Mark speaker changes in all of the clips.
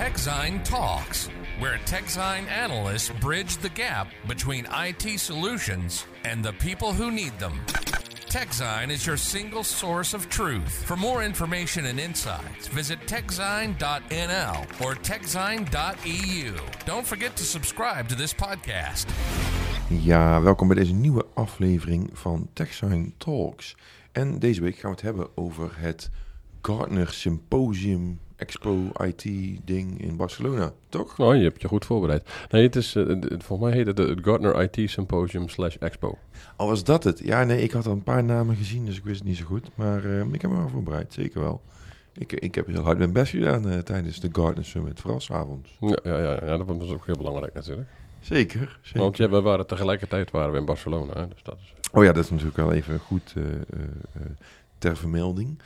Speaker 1: TechZine Talks, where TechZine analysts bridge the gap between IT solutions and the people who need them. TechZine is your single source of truth. For more information and insights, visit techzine.nl or techzine.eu. Don't forget to subscribe to this podcast.
Speaker 2: Ja, welkom bij deze nieuwe aflevering van TechSign Talks. En deze week gaan we het hebben over het Gartner Symposium Expo IT ding in Barcelona, toch?
Speaker 3: Oh, je hebt je goed voorbereid. Nee, het is, uh, volgens mij heet het het Gartner IT Symposium slash Expo.
Speaker 2: Al was dat het? Ja, nee, ik had al een paar namen gezien, dus ik wist het niet zo goed. Maar uh, ik heb me wel voorbereid, zeker wel. Ik, ik heb heel hard mijn best gedaan uh, tijdens de Gartner Summit, vooral s'avonds.
Speaker 3: Ja, ja, ja, ja, dat was ook heel belangrijk natuurlijk.
Speaker 2: Zeker, zeker.
Speaker 3: Want ja, we waren tegelijkertijd waren we in Barcelona, hè, dus dat is...
Speaker 2: Oh ja, dat is natuurlijk wel even goed ter vermelding.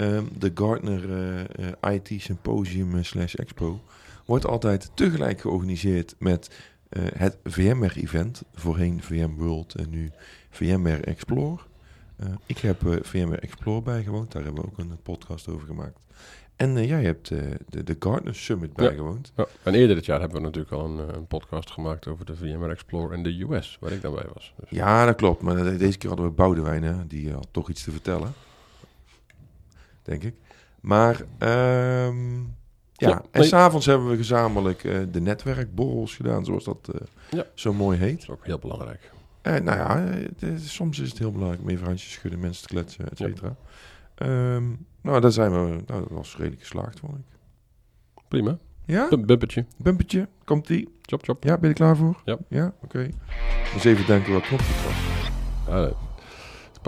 Speaker 2: Um, de Gartner uh, uh, IT Symposium slash Expo wordt altijd tegelijk georganiseerd met uh, het VMware-event, voorheen VMworld en nu VMware Explore. ik heb VMware Explore bijgewoond, daar hebben we ook een podcast over gemaakt. En jij hebt de, de Gartner Summit bijgewoond.
Speaker 3: Ja, ja, en eerder dit jaar hebben we natuurlijk al een, een, podcast gemaakt over de VMware Explore in de US, waar ik daarbij was.
Speaker 2: Dus. Ja, dat klopt, maar deze keer hadden we Boudewijn, hè, die had toch iets te vertellen denk ik. Maar um, ja, ja en s'avonds hebben we gezamenlijk uh, de netwerkborrels gedaan, zoals dat uh, ja. zo mooi heet. Dat
Speaker 3: is ook heel belangrijk.
Speaker 2: Uh, nou ja, het, soms is het heel belangrijk om even handjes schudden, mensen te kletsen, et cetera. Ja. Um, nou, daar zijn we, nou, dat was redelijk geslaagd, vond ik.
Speaker 3: Prima.
Speaker 2: Ja?
Speaker 3: Bumpertje.
Speaker 2: Bumpertje, komt die.
Speaker 3: Chop, chop.
Speaker 2: Ja, ben je er klaar voor?
Speaker 3: Ja.
Speaker 2: Ja, oké. Okay. Dus even denken wat knopjes was.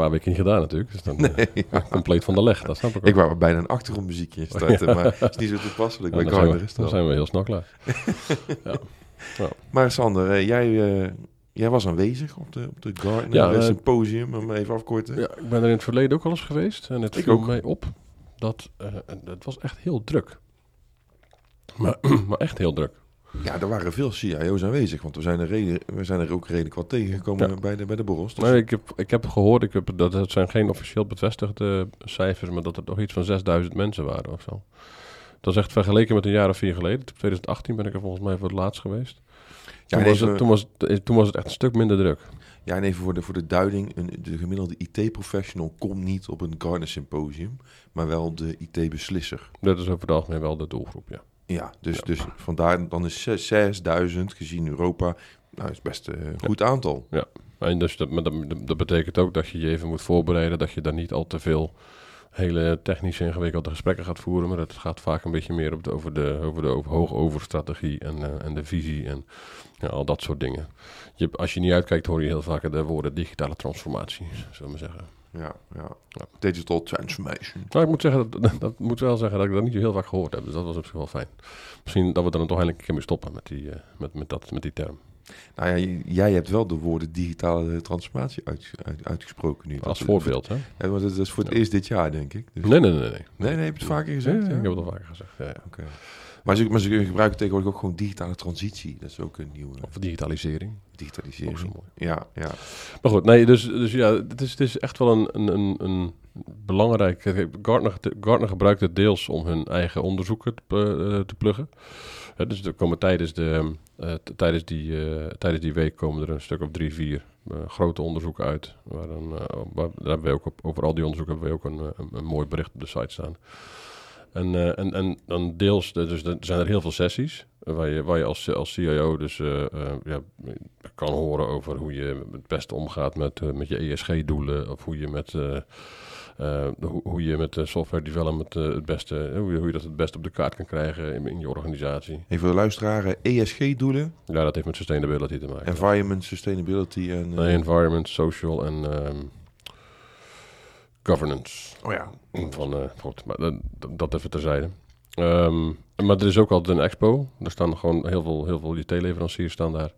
Speaker 3: Paar weken niet gedaan natuurlijk. Dus dan nee, uh, ja. compleet van de leg, dat snap ik ook.
Speaker 2: Ik wou bijna een achtergrondmuziekje starten, ja. maar het is niet zo toepasselijk
Speaker 3: ja,
Speaker 2: bij Garner.
Speaker 3: Dan zijn we heel snel klaar.
Speaker 2: ja. Maar Sander, uh, jij, uh, jij was aanwezig op de, op de Gartner
Speaker 3: ja,
Speaker 2: Symposium, om even afkorten.
Speaker 3: Ja, ik ben er in het verleden ook al eens geweest en het
Speaker 2: ik
Speaker 3: viel
Speaker 2: ook.
Speaker 3: mij op dat het was echt heel druk. Maar, maar echt heel druk.
Speaker 2: Ja, er waren veel CIO's aanwezig, want we zijn er, reden, we zijn er ook redelijk wat tegengekomen
Speaker 3: Ja.
Speaker 2: bij, de, bij de borrels. Dus
Speaker 3: Nee, ik, heb, ik heb gehoord, ik heb, dat het zijn geen officieel bevestigde cijfers, maar dat er toch iets van 6000 mensen waren of zo. Dat is echt vergeleken met een jaar of vier geleden. In 2018 ben ik er volgens mij voor het laatst geweest.
Speaker 2: Ja,
Speaker 3: Toen,
Speaker 2: en
Speaker 3: was, het, toen, was, het, toen was het echt een stuk minder druk.
Speaker 2: Ja, en even voor de, voor de duiding, een, de gemiddelde IT-professional komt niet op een Gartner Symposium, maar wel de IT-beslisser.
Speaker 3: Dat is over het algemeen wel de doelgroep, ja.
Speaker 2: Ja, dus,
Speaker 3: Ja.
Speaker 2: dus vandaar dan is zes- 6000 gezien Europa, nou is best een goed aantal.
Speaker 3: En dus dat, maar dat, dat betekent ook dat je je even moet voorbereiden, dat je daar niet al te veel hele technische ingewikkelde gesprekken gaat voeren, maar het gaat vaak een beetje meer op de, over de, over de over, hoog over strategie en, eh, en de visie en ja, al dat soort dingen. Je, als je niet uitkijkt hoor je heel vaak de woorden digitale transformatie, zullen we zeggen.
Speaker 2: Ja, ja. Digital transformation.
Speaker 3: Nou, ik moet, zeggen, dat, dat, dat moet wel zeggen dat ik dat niet zo heel vaak gehoord heb, dus dat was op zich wel fijn. Misschien dat we dan toch eindelijk een keer mee stoppen met die, eh, met, met, dat, met die term.
Speaker 2: Nou ja, jij hebt wel de woorden digitale transformatie uit, uit- uitgesproken nu.
Speaker 3: Als
Speaker 2: Dat-
Speaker 3: voorbeeld, hè?
Speaker 2: Ja, maar dat is voor het
Speaker 3: Ja.
Speaker 2: eerst dit jaar, denk ik. Dus-
Speaker 3: Nee, nee, nee. nee.
Speaker 2: Nee, nee, heb je het vaker gezegd? ja?
Speaker 3: ik heb het al vaker gezegd, ja, ja.
Speaker 2: Oké. Maar, ze, maar ze gebruiken tegenwoordig ook gewoon digitale transitie. Dat is ook een nieuwe
Speaker 3: Of digitalisering.
Speaker 2: digitalisering.
Speaker 3: Ook zo mooi.
Speaker 2: Ja, ja.
Speaker 3: Maar goed, nee, dus, dus ja, het is, het is echt wel een, een, een, belangrijk... Gartner, Gartner gebruikt het deels om hun eigen onderzoeken te, eh, te pluggen. Dus er komen tijdens, de, eh, tijdens, die, eh, tijdens die week komen er een stuk of drie, vier grote onderzoeken uit. Waar dan, waar, daar hebben we ook op, over al die onderzoeken hebben we ook een, een, een mooi bericht op de site staan. En, eh, en, en dan deels, dus er zijn er heel veel sessies eh, waar je, waar je als, als CIO dus eh, ja, kan horen over hoe je het beste omgaat met, met je ESG-doelen. Of hoe je met, hoe, hoe je met software development het beste, hoe je, hoe je dat het beste op de kaart kan krijgen in, in je organisatie.
Speaker 2: Even voor de luisteraar, ESG-doelen,
Speaker 3: Ja, dat heeft met sustainability te maken.
Speaker 2: environment, sustainability en...
Speaker 3: Nee, environment, social en ehm, governance.
Speaker 2: oh ja.
Speaker 3: Van, eh, goed, maar dat, even terzijde. Ehm, maar er is ook altijd een expo. Er staan gewoon heel veel, heel veel IT-leveranciers staan daar.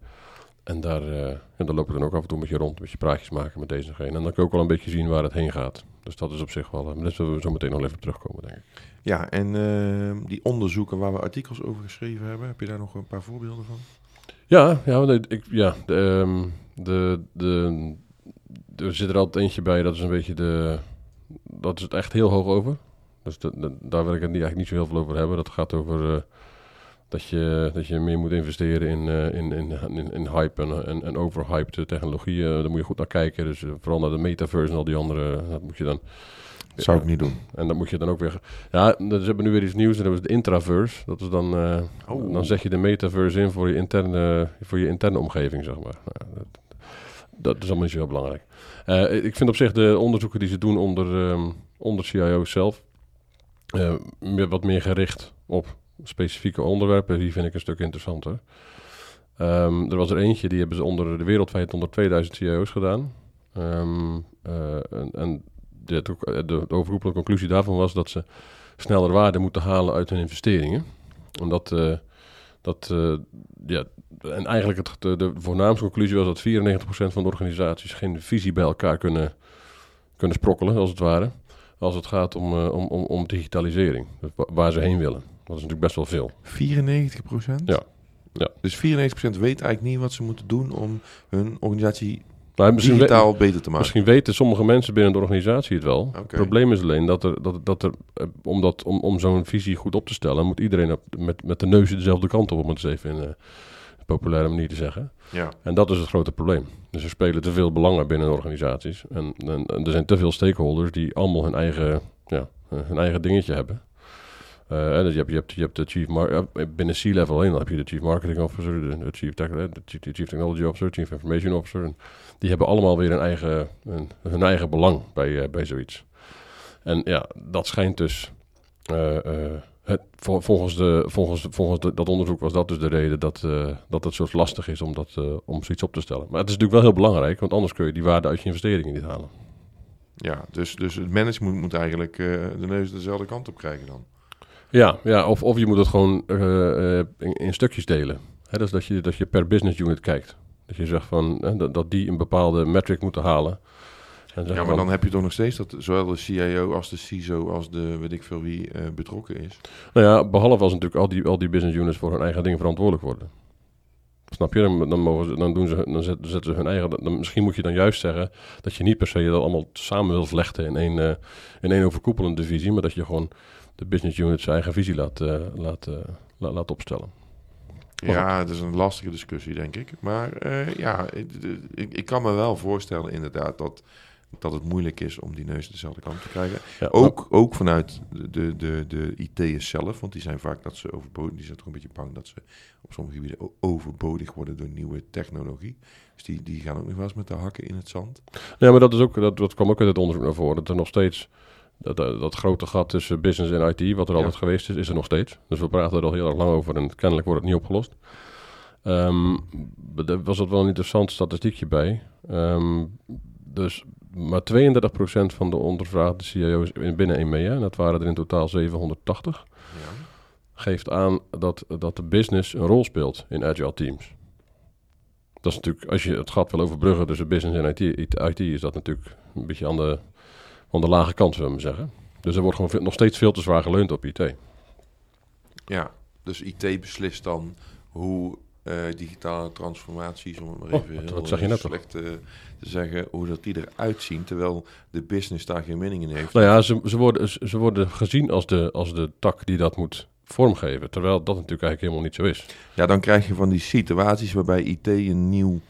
Speaker 3: En daar, eh, ja, daar loop ik dan ook af en toe met je rond, een beetje praatjes maken met deze en gene. En dan kun je ook wel een beetje zien waar het heen gaat. Dus dat is op zich wel, eh, maar daar zullen we zo meteen nog even op terugkomen, denk ik.
Speaker 2: Ja, en eh, die onderzoeken waar we artikels over geschreven hebben, heb je daar nog een paar voorbeelden van?
Speaker 3: Ja, ja, ik- ja de, ehm, de, de, er zit er altijd eentje bij, dat is een beetje de, dat is het echt heel hoog over. Dus de- de- daar wil ik het niet, eigenlijk niet zo heel veel over hebben. Dat gaat over, eh, dat je, dat je meer moet investeren in, uh, in, in, in, in, hype en, en, en overhyped technologieën. Daar moet je goed naar kijken. Dus vooral naar de metaverse en al die andere. Dat moet je dan
Speaker 2: dat zou ik niet doen.
Speaker 3: En dan moet je dan ook weer... Ja, ze hebben nu weer iets nieuws en dat is de intraverse. Dat is dan... Uh, oh. Dan zet je de metaverse in voor je interne, voor je interne omgeving, zeg maar. Nou, dat, dat, is allemaal niet zo belangrijk. Uh, ik vind op zich de onderzoeken die ze doen onder, um, onder CIO zelf... Uh, wat meer gericht op specifieke onderwerpen. Die vind ik een stuk interessanter. Um, er was er eentje, die hebben ze onder de wereldwijd onder 2000 CIO's gedaan. Um, en, en de, de, overroepelijke conclusie daarvan was dat ze sneller waarde moeten halen uit hun investeringen. Omdat dat, uh, ja, en eigenlijk het, de, de, voornaamste conclusie was dat 94% van de organisaties geen visie bij elkaar kunnen, kunnen sprokkelen, als het ware. Als het gaat om, uh, om, om, om digitalisering, waar ze heen willen. Dat is natuurlijk best wel veel.
Speaker 2: 94%?
Speaker 3: Ja. ja.
Speaker 2: Dus 94% weet eigenlijk niet wat ze moeten doen om hun organisatie misschien digitaal beter te maken.
Speaker 3: Misschien weten sommige mensen binnen de organisatie het wel. Het probleem is alleen dat er, dat, dat er eh, om, dat, om, om zo'n visie goed op te stellen, moet iedereen op, met, met de neus dezelfde kant op, om het eens even in een uh, populaire manier te zeggen.
Speaker 2: Ja.
Speaker 3: En dat is het grote probleem. Dus er spelen te veel belangen binnen organisaties. En, en, en er zijn te veel stakeholders die allemaal hun eigen, ja, hun eigen dingetje hebben. Dus je, hebt, je, hebt, je hebt de chief mar binnen C-level dan heb je de chief marketing officer, de, chief, de chief, technology officer, chief information officer. En die hebben allemaal weer een eigen, een, hun eigen belang bij, bij zoiets. En ja, dat schijnt dus, het, volgens, de, volgens, volgens dat onderzoek was dat dus de reden dat, dat het zo lastig is om, dat, om zoiets op te stellen. Maar het is natuurlijk wel heel belangrijk, want anders kun je die waarde uit je investeringen niet halen.
Speaker 2: Ja, dus, dus het management moet eigenlijk de neus dezelfde kant op krijgen dan.
Speaker 3: Ja, ja of, of je moet het gewoon uh, in, in, stukjes delen. Hè, dus dat je, dat je per business unit kijkt. Dat je zegt van, dat, dat die een bepaalde metric moeten halen.
Speaker 2: En ja, maar dan heb je toch nog steeds dat zowel de CIO als de CISO als de weet ik veel wie uh, betrokken is.
Speaker 3: Nou ja, behalve als natuurlijk al die, al die business units voor hun eigen dingen verantwoordelijk worden. Snap je? Dan, dan, mogen ze, dan, doen ze, dan zetten ze hun eigen. Dan, misschien moet je dan juist zeggen dat je niet per se dat allemaal samen wil vlechten in één, uh, in één overkoepelende divisie, maar dat je gewoon de business unit zijn eigen visie laat, uh, laat, uh, laat opstellen.
Speaker 2: Ja, het is een lastige discussie, denk ik. Maar uh, ja, ik, ik, ik, kan me wel voorstellen inderdaad dat, dat het moeilijk is om die neus dezelfde kant te krijgen. Ja, ook, maar... ook vanuit de, de, de IT'ers zelf, want die zijn vaak dat ze overbodig, die zijn toch een beetje bang dat ze op sommige gebieden overbodig worden door nieuwe technologie. Dus die, die gaan ook nog wel eens met de hakken in het zand.
Speaker 3: Ja, maar dat, is ook, dat, dat kwam ook uit het onderzoek naar voren, dat er nog steeds dat, dat grote gat tussen business en IT, wat er altijd geweest is, is er nog steeds. Dus we praten er al heel erg lang over en kennelijk wordt het niet opgelost. Um, was dat wel een interessant statistiekje bij. Um, dus maar 32% van de ondervraagde CIO's binnen EMEA, en dat waren er in totaal 780, ja. geeft aan dat, dat de business een rol speelt in agile teams. Dat is natuurlijk, als je het gat wil overbruggen tussen business en IT, IT is dat natuurlijk een beetje aan de van de lage kant, zullen we zeggen. Dus er wordt gewoon nog steeds veel te zwaar geleund op IT.
Speaker 2: Ja, dus IT beslist dan hoe uh, digitale transformaties, om het maar
Speaker 3: oh, even wat, zeg je net
Speaker 2: slecht te, te, zeggen, hoe dat die eruit zien, terwijl de business daar geen mening in heeft.
Speaker 3: Nou ja, ze, ze, worden, ze worden gezien als de, als de tak die dat moet vormgeven, terwijl dat natuurlijk eigenlijk helemaal niet zo is.
Speaker 2: Ja, dan krijg je van die situaties waarbij IT een nieuw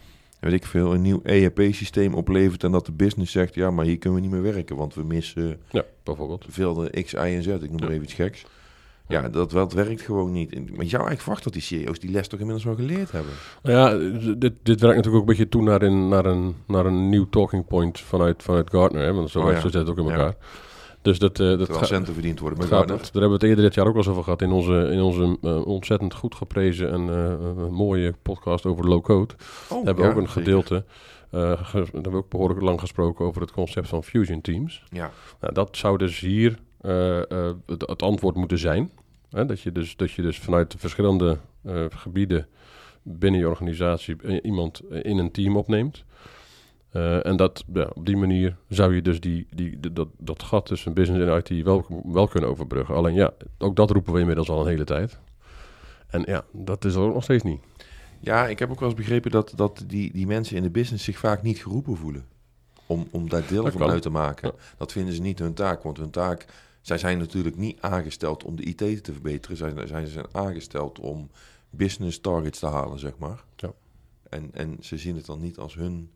Speaker 2: weet ik veel, een nieuw ERP-systeem oplevert en dat de business zegt, ja, maar hier kunnen we niet meer werken, want we missen
Speaker 3: ja, bijvoorbeeld.
Speaker 2: veel de X, Y en Z, ik noem maar even iets geks. Ja, dat, dat werkt gewoon niet. Maar jou eigenlijk verwacht dat die CEO's die les toch inmiddels wel geleerd hebben.
Speaker 3: Nou ja, dit, dit werkt natuurlijk ook een beetje toe naar een, naar een, naar een nieuw talking point vanuit, vanuit Gartner. Hè? Want zo, oh, ja. zo zit het ook in elkaar. Dus dat, uh, dat
Speaker 2: gaat centen verdiend worden met
Speaker 3: gaat, Daar hebben we het eerder dit jaar ook wel eens over gehad in onze, in onze uh, ontzettend goed geprezen en uh, mooie podcast over low code. Oh, hebben we ook een gedeelte. Daar hebben we ook behoorlijk lang gesproken over het concept van fusion teams.
Speaker 2: Ja.
Speaker 3: Nou, dat zou dus hier het, het, antwoord moeten zijn. Hè? Dat, je dus, dat je dus vanuit de verschillende gebieden binnen je organisatie iemand in een team opneemt. Uh, en dat, ja, op die manier zou je dus die, die, dat, dat gat tussen business en IT wel, wel kunnen overbruggen. Alleen ja, ook dat roepen we inmiddels al een hele tijd. En ja, dat is er ook nog steeds niet.
Speaker 2: Ja, ik heb ook wel eens begrepen dat, dat die, die mensen in de business zich vaak niet geroepen voelen. Om, om daar deel van uit te maken. Dat vinden ze niet hun taak, want hun taak zij zijn natuurlijk niet aangesteld om de IT te verbeteren. Zij, zij zijn aangesteld om business targets te halen, zeg maar.
Speaker 3: Ja.
Speaker 2: En, en ze zien het dan niet als hun...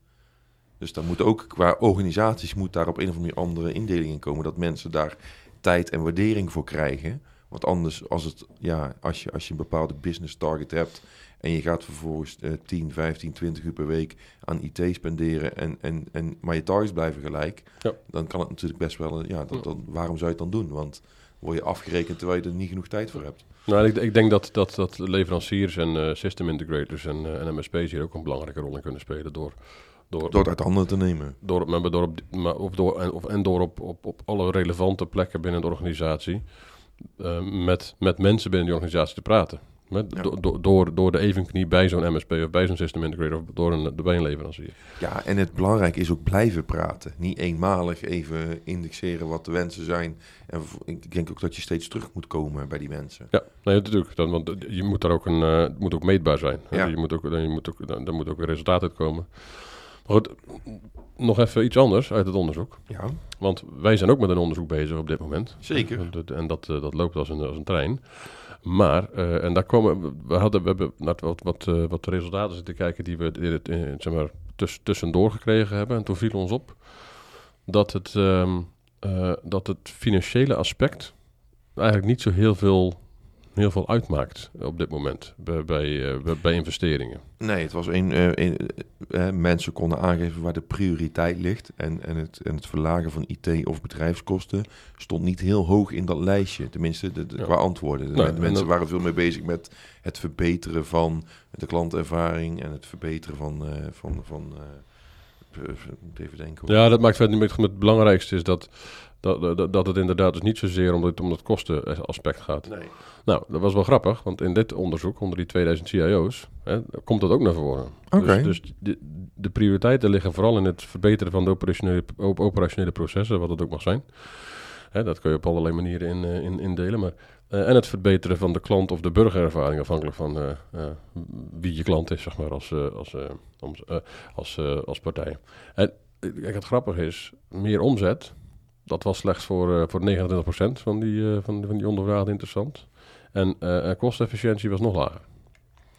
Speaker 2: Dus daar moet ook qua organisaties moet daar op een of andere andere indeling in komen. Dat mensen daar tijd en waardering voor krijgen. Want anders, als, het, ja, als, je, als je een bepaalde business target hebt en je gaat vervolgens eh 10, 15, 20 uur per week aan IT spenderen en, en, en, maar je targets blijven gelijk,
Speaker 3: Ja.
Speaker 2: dan kan het natuurlijk best wel, eh, ja, dat, dan, waarom zou je het dan doen? Want word je afgerekend terwijl je er niet genoeg tijd voor hebt.
Speaker 3: Nou, ik, ik denk dat, dat, dat leveranciers en eh, system integrators en, eh, en MSP's hier ook een belangrijke rol in kunnen spelen door... Door,
Speaker 2: Door het uit handen te nemen.
Speaker 3: door, maar door op, maar of door, en, of, en door op, op, op alle relevante plekken binnen de organisatie eh, met, met mensen binnen die organisatie te praten. Met,
Speaker 2: Ja.
Speaker 3: do- do- door, door de evenknie bij zo'n MSP of bij zo'n system integrator of door een, bij een leverancier.
Speaker 2: Ja, en het belangrijke is ook blijven praten. Niet eenmalig even indexeren wat de wensen zijn. En ik denk ook dat je steeds terug moet komen bij die mensen.
Speaker 3: Ja, nee, natuurlijk. Dan, want je moet daar ook een, eh, het moet ook meetbaar zijn. hè.
Speaker 2: Ja.
Speaker 3: Je moet ook, je moet ook, dan, dan moet ook een resultaat uitkomen. Maar goed, nog even iets anders uit het onderzoek.
Speaker 2: Ja,
Speaker 3: Want wij zijn ook met een onderzoek bezig op dit moment.
Speaker 2: Zeker.
Speaker 3: En dat- En dat, eh, dat loopt als een, als een trein. Maar, eh, en daar komen we, hadden, we hebben naar wat, wat, eh, wat de resultaten zitten kijken die we in het, in, zeg maar, tuss, tussendoor gekregen hebben. En toen viel ons op dat het, ehm, eh, dat het financiële aspect eigenlijk niet zo heel veel, heel veel uitmaakt op dit moment bij, bij, eh, bij- investeringen.
Speaker 2: Nee, het was een, een eh, eh, mensen konden aangeven waar de prioriteit ligt. En, en, het, en het verlagen van IT of bedrijfskosten stond niet heel hoog in dat lijstje. Tenminste, de, de-
Speaker 3: Ja.
Speaker 2: qua antwoorden. De mensen
Speaker 3: dat-
Speaker 2: waren veel meer bezig met het verbeteren van de klantervaring en het verbeteren van. van, van moet even denken. hoor.
Speaker 3: Ja, dat maakt verder niet uit. Het belangrijkste is dat, dat, dat, dat het inderdaad dus niet zozeer om het, om het kostenaspect gaat.
Speaker 2: Nee.
Speaker 3: Nou, dat was wel grappig, want in dit onderzoek onder die 2000 CIO's hè, komt dat ook naar voren.
Speaker 2: Oké.
Speaker 3: Dus, dus de, de prioriteiten liggen vooral in het verbeteren van de operationele, op- operationele processen, wat het ook mag zijn. Hè, dat kun je op allerlei manieren in, eh, in, indelen. Maar, eh, en het verbeteren van de klant of de burgerervaring, afhankelijk van eh, eh, wie je klant is, zeg maar, als, als, als, als partij. En kijk, het grappige is, meer omzet, dat was slechts voor, voor 29% van die, van, van die ondervraagden interessant. En kostefficiëntie was nog lager.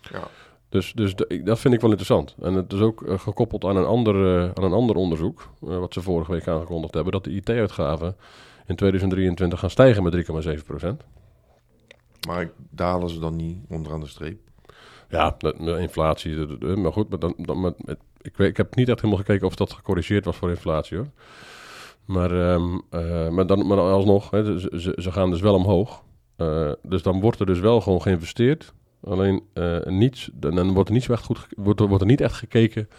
Speaker 2: Ja.
Speaker 3: Dus, dus de- dat vind ik wel interessant. En het is ook gekoppeld aan een ander, aan een ander onderzoek, wat ze vorige week aangekondigd hebben, dat de IT-uitgaven in 2023 gaan stijgen met 3,7%.
Speaker 2: Maar dalen ze dan niet onderaan de streep?
Speaker 3: Ja, de inflatie, maar goed, maar dan, ik, ik heb niet echt helemaal gekeken of dat gecorrigeerd was voor inflatie hoor. Maar, ehm, eh, maar, dan, maar alsnog, hè, ze, gaan dus wel omhoog. Eh, dus dan wordt er dus wel gewoon geïnvesteerd. Alleen eh, niets, dan wordt er niet echt goed, wordt, er- niet echt gekeken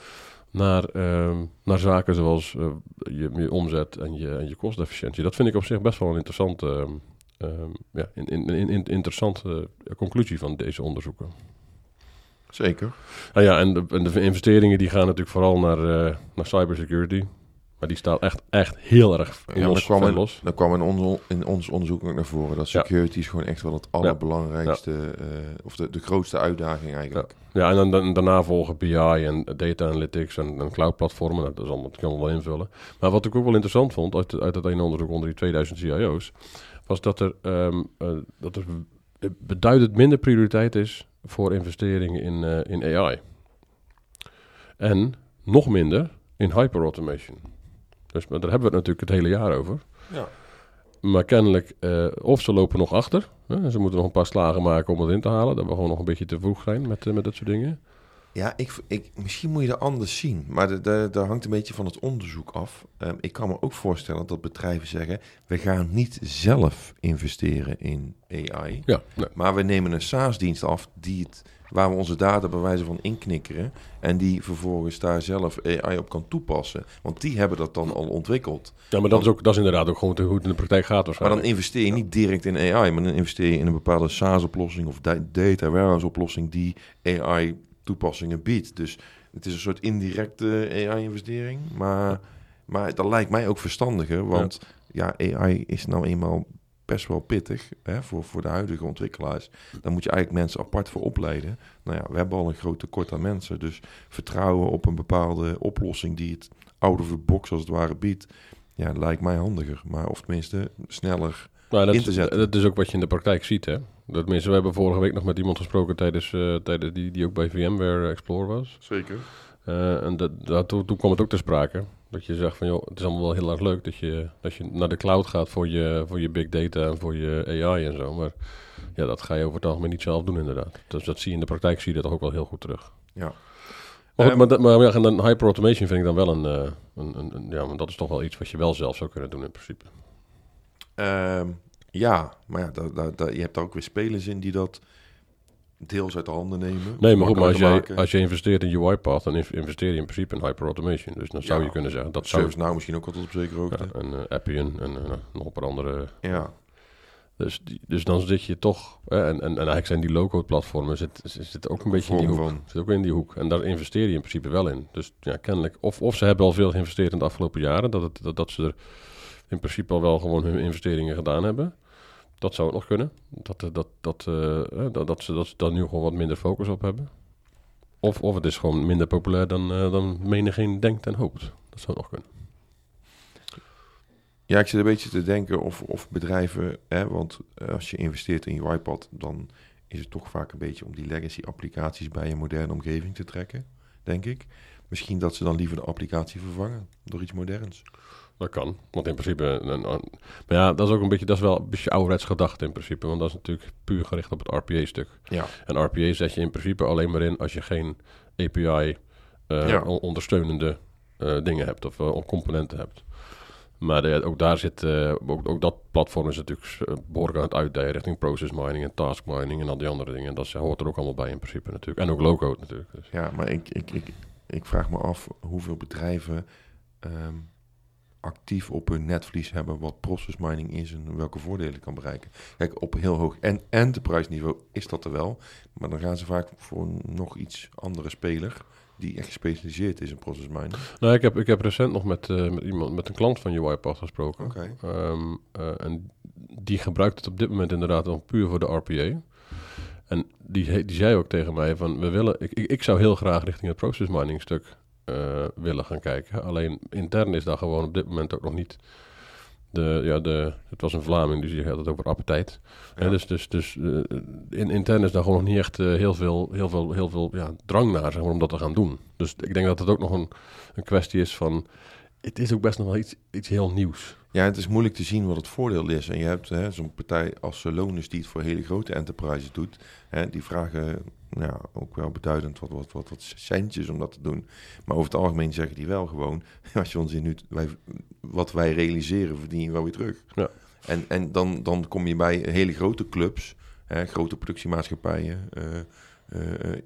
Speaker 3: naar, ehm, naar zaken zoals je, je omzet en je, en je kostefficiëntie. Dat vind ik op zich best wel een interessante, ehm, ja, in, in, in, in- interessante conclusie van deze onderzoeken.
Speaker 2: Zeker.
Speaker 3: Nou ja, en de, en de investeringen die gaan natuurlijk vooral naar, eh, naar cybersecurity. Maar die staat echt, echt heel erg
Speaker 2: Ja, er kwam,
Speaker 3: ver
Speaker 2: in,
Speaker 3: los.
Speaker 2: er kwam in, ons, in ons onderzoek ook naar voren dat
Speaker 3: Ja.
Speaker 2: security is gewoon echt wel het allerbelangrijkste, eh, of de, de grootste uitdaging eigenlijk.
Speaker 3: Ja, en dan, dan- daarna volgen BI en data analytics en, en cloud platformen. Nou, dat, is allemaal, dat kan wel invullen. Maar wat ik ook wel interessant vond uit, uit dat ene onderzoek onder die 2000 CIO's... was dat er, ehm, eh, dat er beduidend minder prioriteit is voor investeringen in, eh, in AI. En nog minder in hyperautomation. Dus maar daar hebben we het natuurlijk het hele jaar over.
Speaker 2: Ja.
Speaker 3: Maar kennelijk, eh, of ze lopen nog achter. Hè, ze moeten nog een paar slagen maken om het in te halen. Dat we gewoon nog een beetje te vroeg zijn met, met dat soort dingen.
Speaker 2: Ja, ik, ik, misschien moet je dat anders zien. Maar de- de- daar hangt een beetje van het onderzoek af. Ehm, ik kan me ook voorstellen dat bedrijven zeggen... we gaan niet zelf investeren in AI...
Speaker 3: Ja, nee.
Speaker 2: maar we nemen een SaaS-dienst af die het, waar we onze data bij wijze van inknikkeren... en die vervolgens daar zelf AI op kan toepassen. Want die hebben dat dan al ontwikkeld.
Speaker 3: ja maar dat is, ook, dat is inderdaad ook gewoon hoe het in de praktijk gaat
Speaker 2: Maar dan investeer je niet direct in AI... maar dan investeer je in een bepaalde SaaS-oplossing... of da- data warehouse-oplossing die AI-toepassingen biedt. Dus het is een soort indirecte AI-investering. Maar, maar dat lijkt mij ook verstandiger. Want ja, AI is nou eenmaal best wel pittig hè, voor, voor de huidige ontwikkelaars. Daar moet je eigenlijk mensen apart voor opleiden. Nou ja, we hebben al een groot tekort aan mensen. Dus vertrouwen op een bepaalde oplossing die het out of the box als het ware biedt. Ja, lijkt mij handiger. Maar of tenminste sneller
Speaker 3: Nou, dat,
Speaker 2: in te zetten.
Speaker 3: dat is ook wat je in de praktijk ziet, hè. Dat mensen, we hebben vorige week nog met iemand gesproken tijdens, eh, tijdens die, die ook bij VMware Explorer was.
Speaker 2: Zeker.
Speaker 3: Eh, en dat, dat, toen, toen kwam het ook ter sprake. Dat je zegt van, joh, het is allemaal wel heel erg leuk dat je, dat je naar de cloud gaat voor je, voor je big data en voor je AI en zo. Maar ja, dat ga je over het algemeen niet zelf doen inderdaad. Dus dat zie je in de praktijk, zie je dat ook wel heel goed terug.
Speaker 2: Ja.
Speaker 3: Maar, goed,
Speaker 2: Ehm,
Speaker 3: maar, dat- maar ja, en dan hyper automation vind ik dan wel een, eh, een, een, een- ja, maar dat is toch wel iets wat je wel zelf zou kunnen doen in principe.
Speaker 2: Ehm, ja, maar ja, daar, daar, daar- je hebt daar ook weer spelers in die dat deels uit de handen nemen.
Speaker 3: Nee, maar goed, maar als, jij, als je investeert in UiPath, dan inv- investeer je in principe in hyper automation. Dus dan zou
Speaker 2: Ja.
Speaker 3: je kunnen zeggen, dat zou...
Speaker 2: ServiceNow misschien ook tot op zekere hoogte.
Speaker 3: Ja, en eh, Appian en eh, nog een paar andere
Speaker 2: Ja.
Speaker 3: Dus, dus dan zit je toch, hè, en, en, en eigenlijk zijn die low-code platformen zit, zit, zit ook een beetje in die hoek.
Speaker 2: van.
Speaker 3: Zit ook in die hoek. En daar investeer je in principe wel in. Dus ja, kennelijk, of, of ze hebben al veel geïnvesteerd in de afgelopen jaren, dat, het, dat, dat ze er in principe al wel gewoon hun investeringen gedaan hebben. Dat zou het nog kunnen. Dat, eh, dat, eh, dat, dat, ze, dat ze daar nu gewoon wat minder focus op hebben. Of, of het is gewoon minder populair dan, eh, dan menigeen denkt en hoopt. Dat zou nog kunnen.
Speaker 2: Ja, ik zit een beetje te denken of, of bedrijven, hè, want als je investeert in je iPad, dan is het toch vaak een beetje om die legacy applicaties bij een moderne omgeving te trekken, denk ik. Misschien dat ze dan liever de applicatie vervangen door iets moderns.
Speaker 3: Dat kan, want in principe... Een, een- maar ja, dat is ook een beetje, dat is wel een beetje ouderwets gedacht in principe. Want dat is natuurlijk puur gericht op het RPA-stuk.
Speaker 2: Ja.
Speaker 3: En RPA zet je in principe alleen maar in als je geen API eh,
Speaker 2: Ja.
Speaker 3: eh, dingen hebt of eh, componenten hebt. Maar de- ook daar zit, eh, ook, ook dat platform is natuurlijk eh, behoorlijk aan het uitdijen richting process mining en task mining en al die andere dingen. Dat is- hoort er ook allemaal bij in principe natuurlijk. En ook low-code natuurlijk. Dus.
Speaker 2: Ja, maar ik, ik, ik, ik vraag me af hoeveel bedrijven ehm, actief op hun netvlies hebben wat process mining is en welke voordelen kan bereiken. Kijk, op heel hoog en enterprise niveau is dat er wel, maar dan gaan ze vaak voor nog iets andere speler die echt gespecialiseerd is in process mining.
Speaker 3: Nou, ik heb, ik heb recent nog met, eh, met iemand, met een klant van UiPath gesproken.
Speaker 2: Oké.
Speaker 3: Ehm, eh, en die gebruikt het op dit moment inderdaad nog puur voor de RPA. En die, die zei ook tegen mij van, we willen, ik, ik, ik zou heel graag richting het process mining stuk eh, willen gaan kijken. Alleen intern is daar gewoon op dit moment ook nog niet de, ja, de, het was een Vlaming, dus die had het over appetijt.
Speaker 2: Ja.
Speaker 3: Dus dus, dus eh, in, intern is daar gewoon nog niet echt eh, heel veel, heel veel, heel veel ja, drang naar zeg maar, om dat te gaan doen. Dus ik denk dat het ook nog een, een kwestie is van, het is ook best nog wel iets, iets heel nieuws.
Speaker 2: Ja, het is moeilijk te zien wat het voordeel is. En je hebt hè, zo'n partij als Celonis die het voor hele grote enterprises doet. Hè, die vragen nou ja, ook wel beduidend wat, wat, wat, wat centjes om dat te doen. Maar over het algemeen zeggen die wel gewoon... als je ons in nu, wij, wat wij realiseren, verdien je wel weer terug.
Speaker 3: Ja.
Speaker 2: En, en dan, dan kom je bij hele grote clubs, hè, grote productiemaatschappijen... eh,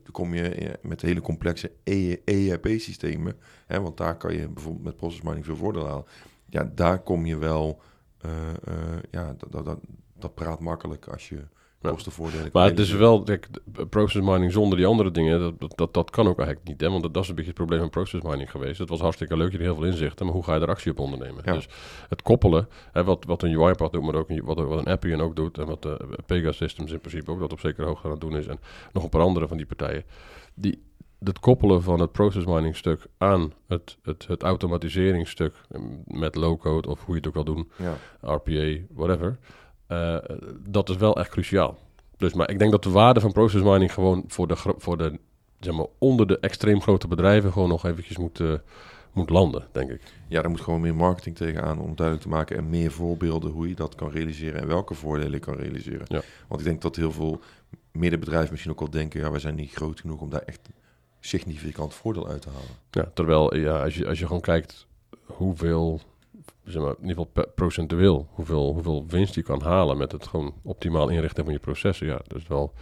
Speaker 2: dan kom je eh, met hele complexe E, ERP-systemen. Want daar kan je bijvoorbeeld met process mining veel voordeel halen ja, daar kom je wel. eh, eh, ja, dat, dat, dat praat makkelijk als je
Speaker 3: Ja.
Speaker 2: kostenvoordelen.
Speaker 3: Maar het is wel, kijk, de process mining zonder die andere dingen, dat, dat- dat, dat kan ook eigenlijk niet. Hè? Want dat, dat is een beetje het probleem van process mining geweest. Het was hartstikke leuk, je had heel veel inzichten, maar hoe ga je er actie op ondernemen?
Speaker 2: Ja.
Speaker 3: Dus het koppelen, hè, wat, wat een UiPath doet, maar ook een, wat, wat een Appian ook doet, en wat de Pega Systems in principe ook dat op zekere hoogte aan het doen is, en nog een paar andere van die partijen, die, het koppelen van het process mining stuk aan het, het, het automatiseringsstuk eh, met low-code of hoe je het ook wil doen,
Speaker 2: Ja.
Speaker 3: RPA, whatever. Eh, dat is wel echt cruciaal. Dus, maar ik denk dat de waarde van process mining gewoon voor de, voor de zeg maar, onder de extreem grote bedrijven gewoon nog eventjes moet, eh, moet landen, denk ik.
Speaker 2: ja, er moet gewoon meer marketing tegenaan om duidelijk te maken en meer voorbeelden hoe je dat kan realiseren en welke voordelen je kan realiseren.
Speaker 3: Ja.
Speaker 2: Want ik denk dat heel veel middenbedrijven misschien ook wel denken, ja, wij zijn niet groot genoeg om daar echt significant voordeel uit te halen.
Speaker 3: Ja, terwijl ja, als, je, als je gewoon kijkt hoeveel, zeg maar, in ieder geval procentueel, hoeveel, hoeveel winst je kan halen met het gewoon optimaal inrichten van je processen. Ja, dus wel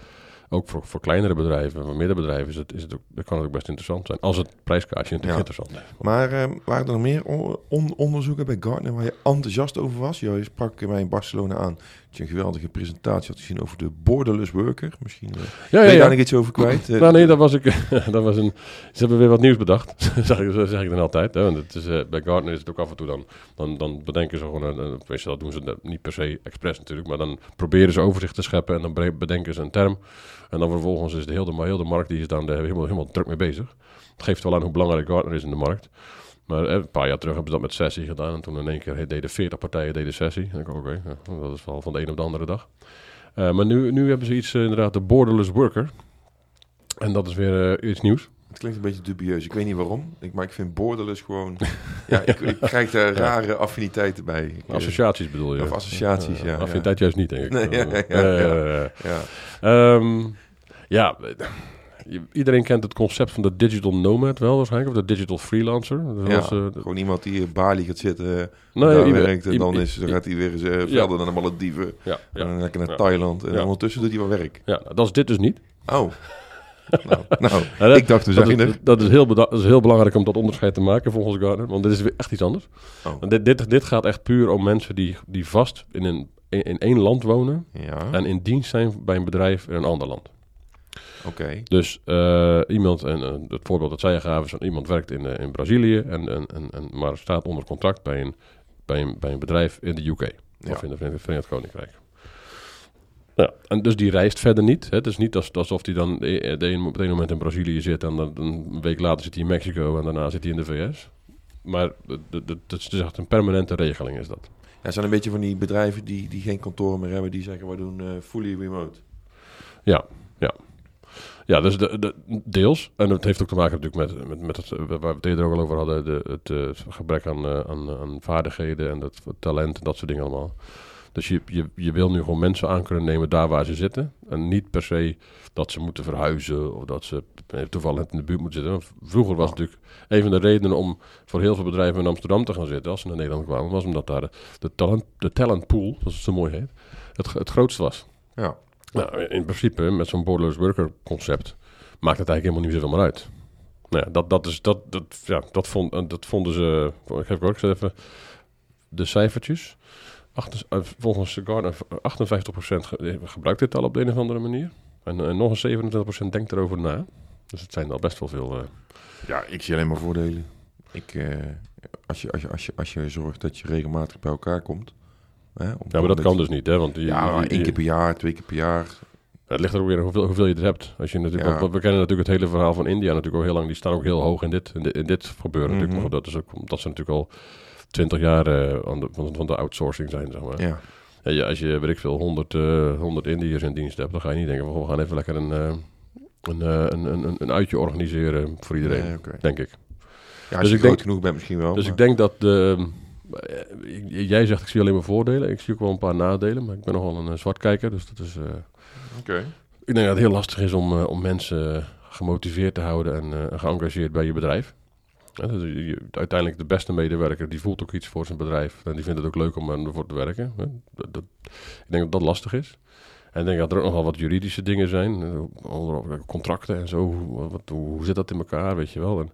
Speaker 3: ook voor, voor kleinere bedrijven, voor middenbedrijven is het, is het ook, dan kan het ook best interessant zijn. Als het prijskaartje natuurlijk
Speaker 2: Ja.
Speaker 3: interessant is.
Speaker 2: Maar eh, waren er nog meer on- on- onderzoeken bij Gartner waar je enthousiast over was? Je sprak mij in Barcelona aan dat je een geweldige presentatie had gezien over de borderless worker. Misschien eh,
Speaker 3: Ja,
Speaker 2: ben
Speaker 3: ja,
Speaker 2: je daar
Speaker 3: ja.
Speaker 2: nog iets over kwijt? Eh,
Speaker 3: Nou nee, dat was ik. dat was een. Ze hebben weer wat nieuws bedacht. zeg, ik, zo zeg ik dan altijd. Hè? Want het is, eh, bij Gartner is het ook af en toe dan. Dan, dan bedenken ze gewoon. Een, een, dat doen ze niet per se expres natuurlijk. Maar dan proberen ze overzicht te scheppen. En dan bedenken ze een term. En dan vervolgens is de hele, de, heel de markt die is dan de, helemaal, helemaal druk mee bezig. Het geeft wel aan hoe belangrijk Gartner is in de markt. Maar eh, een paar jaar terug hebben ze dat met sessie gedaan. En toen in één keer deden 40 partijen deden sessie. En ik oké, ja, dat is wel van de een op de andere dag. Eh, maar nu, nu hebben ze iets, eh, inderdaad, de borderless worker. En dat is weer eh, iets nieuws.
Speaker 2: Het klinkt een beetje dubieus. Ik weet niet waarom. Ik, maar ik vind borderless gewoon... ja, ik, ik krijg daar rare affiniteiten bij. Ik,
Speaker 3: Associaties bedoel je?
Speaker 2: Of associaties, ja.
Speaker 3: Affiniteit juist niet, denk ik.
Speaker 2: Nee, ja, ja, ja.
Speaker 3: eh,
Speaker 2: ja.
Speaker 3: Iedereen kent het concept van de digital nomad wel waarschijnlijk, of de digital freelancer. Dat
Speaker 2: Ja,
Speaker 3: eh,
Speaker 2: Gewoon iemand die in Bali gaat zitten,
Speaker 3: nee,
Speaker 2: daar
Speaker 3: ieder-
Speaker 2: werkt en dan, is, dan gaat hij weer eens eh, verder naar de Malediven.
Speaker 3: ja,
Speaker 2: En dan lekker naar. Thailand. En ondertussen doet hij wel werk.
Speaker 3: ja, dat is dit dus niet.
Speaker 2: Oh. nou, nou
Speaker 3: dat-
Speaker 2: ik dacht, we
Speaker 3: dat, is, dat, is heel dat is heel belangrijk om dat onderscheid te maken volgens Gardner, want dit is weer echt iets anders.
Speaker 2: Oh.
Speaker 3: Want Dit, dit, dit gaat echt puur om mensen die, die vast in, een, in, in één land wonen
Speaker 2: Ja,
Speaker 3: en in dienst zijn bij een bedrijf in een ander land.
Speaker 2: Oké.
Speaker 3: Dus eh, iemand, en eh, het voorbeeld dat zij gaven, is dat iemand werkt in, eh, in Brazilië, en, en, en, en, maar staat onder contract bij een, bij, een, bij een bedrijf in de UK.
Speaker 2: Ja.
Speaker 3: Of in de Verenigd Koninkrijk. Ja, en dus die reist verder niet. Hè? Het is niet als- alsof hij dan de, de ene- op het ene moment in Brazilië zit en dan een week later zit hij in Mexico en daarna zit hij in de VS. Maar het is echt een permanente regeling is dat.
Speaker 2: Ja, het zijn een beetje van die bedrijven die, die geen kantoren meer hebben. Die zeggen, we doen eh, fully remote.
Speaker 3: Ja, ja. Ja, dus de, de, deels. En het heeft ook te maken natuurlijk met, met, met het, eh, waar we het eerder ook al over hadden, de, het eh, gebrek aan, eh, aan, aan vaardigheden en het talent en dat soort dingen allemaal. Dus je, je, je wil nu gewoon mensen aan kunnen nemen daar waar ze zitten. En niet per se dat ze moeten verhuizen of dat ze toevallig in de buurt moeten zitten. Vroeger was natuurlijk een van de redenen om voor heel veel bedrijven in Amsterdam te gaan zitten als ze naar Nederland kwamen, was omdat daar de, talent, de talent pool, zoals het zo mooi heet, het, het grootste was.
Speaker 2: Ja,
Speaker 3: Nou, in principe, met zo'n borderless worker concept, maakt het eigenlijk helemaal niet zoveel meer uit. Nou ja, dat, dat, is, dat, dat, ja, dat, vond, eh, dat vonden ze... Ik geef ook even de cijfertjes. Eh, volgens Gartner, 58% ge- gebruikt dit al op de een of andere manier. En, en nog een 27% denkt erover na. Dus het zijn al best wel veel... eh,
Speaker 2: ja ik zie alleen maar voordelen. Ik, eh, als, je, als, je, als, je, als je zorgt dat je regelmatig bij elkaar komt. Hè,
Speaker 3: ja, maar dat kan dus niet, hè? Want je,
Speaker 2: Ja,
Speaker 3: je-
Speaker 2: één keer per jaar, twee keer per jaar.
Speaker 3: Het ligt er ook weer hoeveel, hoeveel je er hebt. Als je natuurlijk,
Speaker 2: Ja.
Speaker 3: we kennen natuurlijk het hele verhaal van India natuurlijk al heel lang. Die staan ook heel hoog in dit, in dit, in dit gebeuren.
Speaker 2: Mhm.
Speaker 3: natuurlijk. Maar dat is ook omdat ze natuurlijk al twintig jaar eh, aan de, van, van de outsourcing zijn, zeg maar.
Speaker 2: Ja,
Speaker 3: Ja, als je, weet ik veel, 100, eh 100 Indiërs in dienst hebt, dan ga je niet denken van, we gaan even lekker een, eh, een, eh, een, een, een, uitje organiseren voor iedereen,
Speaker 2: Nee,
Speaker 3: denk ik.
Speaker 2: ja als
Speaker 3: Dus
Speaker 2: je
Speaker 3: ik
Speaker 2: groot
Speaker 3: denk-
Speaker 2: genoeg bent misschien wel.
Speaker 3: dus
Speaker 2: maar-
Speaker 3: ik denk dat de... eh, jij zegt, ik zie alleen maar voordelen. Ik zie ook wel een paar nadelen, maar ik ben nogal een eh, zwartkijker, dus dat is... eh,
Speaker 2: Oké.
Speaker 3: Ik denk dat het heel lastig is om, eh, om mensen gemotiveerd te houden en eh, geëngageerd bij je bedrijf. Dus uiteindelijk de beste medewerker, die voelt ook iets voor zijn bedrijf. En die vindt het ook leuk om ervoor te werken. hè. Dat, dat- ik denk dat dat lastig is. En ik denk dat er ook nog wel wat juridische dingen zijn. eh, onder- Contracten en zo. Hoe, wat, hoe zit dat in elkaar, weet je wel. En,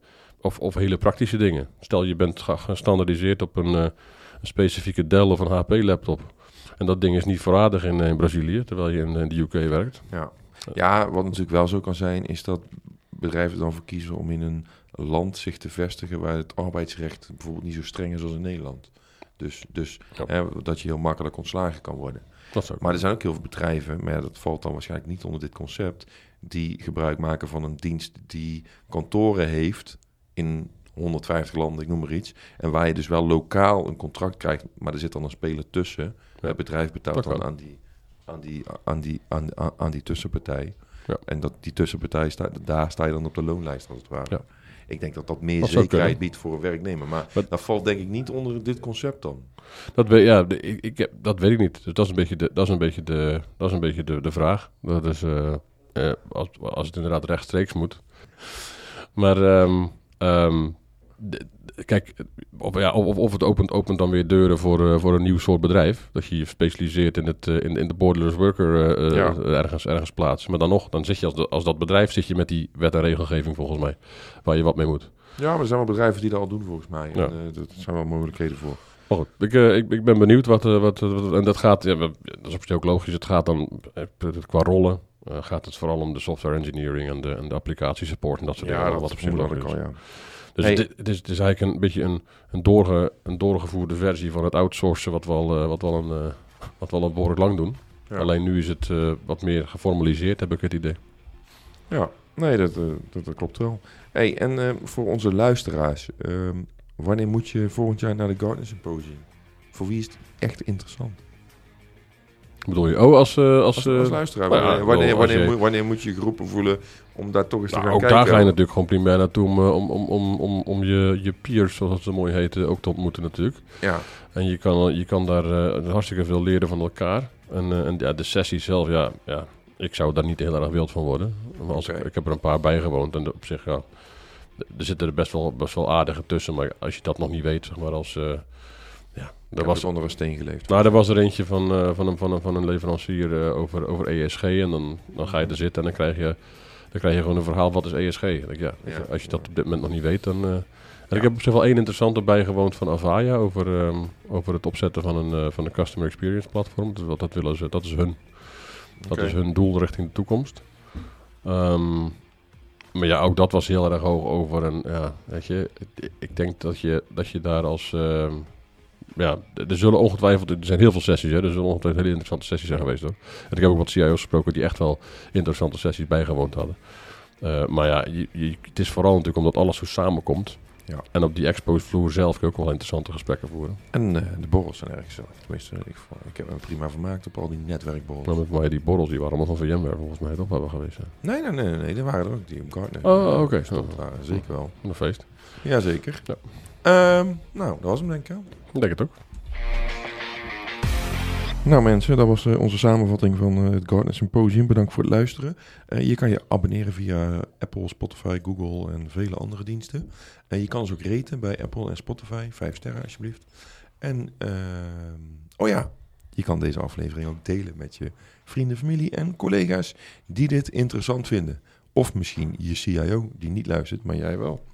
Speaker 3: of, of hele praktische dingen. Stel je bent ge- gestandardiseerd op een, eh, een specifieke Dell of een HP laptop. En dat ding is niet voorradig in, eh, in Brazilië, terwijl je in, eh, de UK werkt.
Speaker 2: Ja. ja, wat natuurlijk wel zo kan zijn, is dat bedrijven dan voor kiezen om in een land zich te vestigen waar het arbeidsrecht bijvoorbeeld niet zo streng is als in Nederland. Dus, dus
Speaker 3: Ja.
Speaker 2: hè, dat je heel makkelijk ontslagen kan worden. Maar er zijn ook heel veel bedrijven, maar ja, dat valt dan waarschijnlijk niet onder dit concept, die gebruik maken van een dienst die kantoren heeft in 150 landen, ik noem maar iets. En waar je dus wel lokaal een contract krijgt, maar er zit dan een speler tussen.
Speaker 3: Ja.
Speaker 2: Het bedrijf betaalt dan aan die, aan die, aan die, aan, aan, aan die tussenpartij.
Speaker 3: Ja.
Speaker 2: En dat die tussenpartij staat, daar sta je dan op de loonlijst als het ware.
Speaker 3: Ja.
Speaker 2: Ik denk dat dat meer
Speaker 3: Dat
Speaker 2: zekerheid biedt voor een werknemer. Maar dat valt denk ik niet onder dit concept dan.
Speaker 3: Dat, weet, ja, de- ik, ik, heb- dat weet ik niet. Dus dat is een beetje de, dat is een beetje de, dat is een beetje de, de vraag. Dat is, eh, eh, als, als het inderdaad rechtstreeks moet. Maar ehm, ehm, de- de- kijk, of, ja, of, of het opent, opent dan weer deuren voor, eh, voor een nieuw soort bedrijf. Dat je je specialiseert in, het, eh, in, in de borderless worker eh,
Speaker 2: Ja.
Speaker 3: ergens, ergens plaatsen. Maar dan nog, dan zit je als, de- als dat bedrijf zit je met die wet en regelgeving volgens mij. Waar je wat mee moet.
Speaker 2: Ja, maar er zijn wel bedrijven die dat al doen volgens mij.
Speaker 3: Ja.
Speaker 2: En, dat zijn wel mogelijkheden voor.
Speaker 3: Goed, ik, ik, ik ben benieuwd wat, wat, wat- En dat gaat, ja, dat is op zich ook logisch. Het gaat dan qua rollen. Eh, gaat het vooral om de software engineering en de, en de applicatiesupport en dat soort dingen. wat op zich
Speaker 2: ik
Speaker 3: is.
Speaker 2: al, ja.
Speaker 3: Dus
Speaker 2: Hey.
Speaker 3: het, het is, het is eigenlijk een beetje een, een, doorge, een doorgevoerde versie van het outsourcen, wat we al, eh, wat we al, een, eh, wat we al een behoorlijk lang doen.
Speaker 2: Ja.
Speaker 3: Alleen nu is het eh, wat meer geformaliseerd, heb ik het idee.
Speaker 2: Ja, nee, dat, eh, dat, dat klopt wel. Hey, en eh, voor onze luisteraars, ehm, wanneer moet je volgend jaar naar de Gartner Symposium? Voor wie is het echt interessant?
Speaker 3: Bedoel je, oh, als... als,
Speaker 2: Als, als luisteraar,
Speaker 3: nou
Speaker 2: wanneer, wanneer,
Speaker 3: je-
Speaker 2: moet, wanneer moet je geroepen voelen om daar toch eens te
Speaker 3: nou,
Speaker 2: gaan
Speaker 3: ook
Speaker 2: kijken?
Speaker 3: daar ga je natuurlijk gewoon primair naartoe om, eh, om, om, om, om, om je, je peers, zoals zo mooi heet, eh, ook te ontmoeten natuurlijk.
Speaker 2: Ja,
Speaker 3: En je kan, je kan daar eh, hartstikke veel leren van elkaar. En, eh, en ja, de sessie zelf, ja, ja, ik zou daar niet heel erg wild van worden. Maar als ik, ik heb er een paar bijgewoond en op zich, ja, er zitten er best wel, best wel aardige tussen. Maar als je dat nog niet weet, zeg maar, als... ja,
Speaker 2: heb
Speaker 3: was,
Speaker 2: onder een steen geleefd.
Speaker 3: nou, er was er eentje van, eh, van, een, van, een, van een leverancier eh, over, over ESG. En dan, dan ga je er zitten en dan krijg je, dan krijg je gewoon een verhaal, wat is ESG? Ik ja, als je dat op dit moment nog niet weet, dan... eh, en ik heb op zich wel één interessante bijgewoond van Avaya over, ehm, over het opzetten van een, van een customer experience platform. Dus wat dat willen ze, dat is hun, dat is hun doel richting de toekomst. Ehm, maar ja, ook dat was heel erg hoog over. En ja, weet je, ik- ik denk dat je, dat je daar als. ehm, ja, er zullen ongetwijfeld, er zijn heel veel sessies, hè, er zullen ongetwijfeld hele interessante sessies zijn geweest hoor. En ik heb ook wat CIO's gesproken die echt wel interessante sessies bijgewoond hadden. Eh, maar ja, je, je- het is vooral natuurlijk omdat alles zo samenkomt.
Speaker 2: Ja.
Speaker 3: En op die expo-vloer zelf kun je ook wel interessante gesprekken voeren.
Speaker 2: En eh, de borrels zijn erg gezellig. Tenminste, ik, ik heb me prima vermaakt op al die netwerkborrels.
Speaker 3: Maar met mij die borrels, die waren allemaal van VMware volgens mij toch waar we geweest zijn.
Speaker 2: Nee, nee, nee, nee, er waren er ook die op Gartner.
Speaker 3: Oh, oké.
Speaker 2: Zeker wel.
Speaker 3: Een feest.
Speaker 2: Jazeker.
Speaker 3: Ja.
Speaker 2: Ehm, nou, dat was hem denk ik.
Speaker 3: Ik denk het ook.
Speaker 2: Nou mensen, dat was eh, onze samenvatting van eh, het Gartner Symposium. Bedankt voor het luisteren. Eh, je kan je abonneren via Apple, Spotify, Google en vele andere diensten. En je kan ons ook raten bij Apple en Spotify. Vijf sterren alsjeblieft. En, ehm, oh ja, je kan deze aflevering ook delen met je vrienden, familie en collega's die dit interessant vinden. Of misschien je CIO die niet luistert, maar jij wel.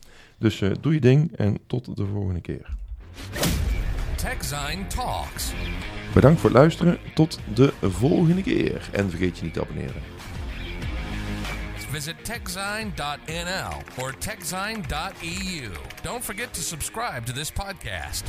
Speaker 2: Dus eh, doe je ding en tot de volgende keer.
Speaker 1: TechZine Talks.
Speaker 2: Bedankt voor het luisteren. Tot de volgende keer. En vergeet je niet te abonneren.
Speaker 1: Visit techzine.nl or techzine.eu. Don't forget to subscribe to this podcast.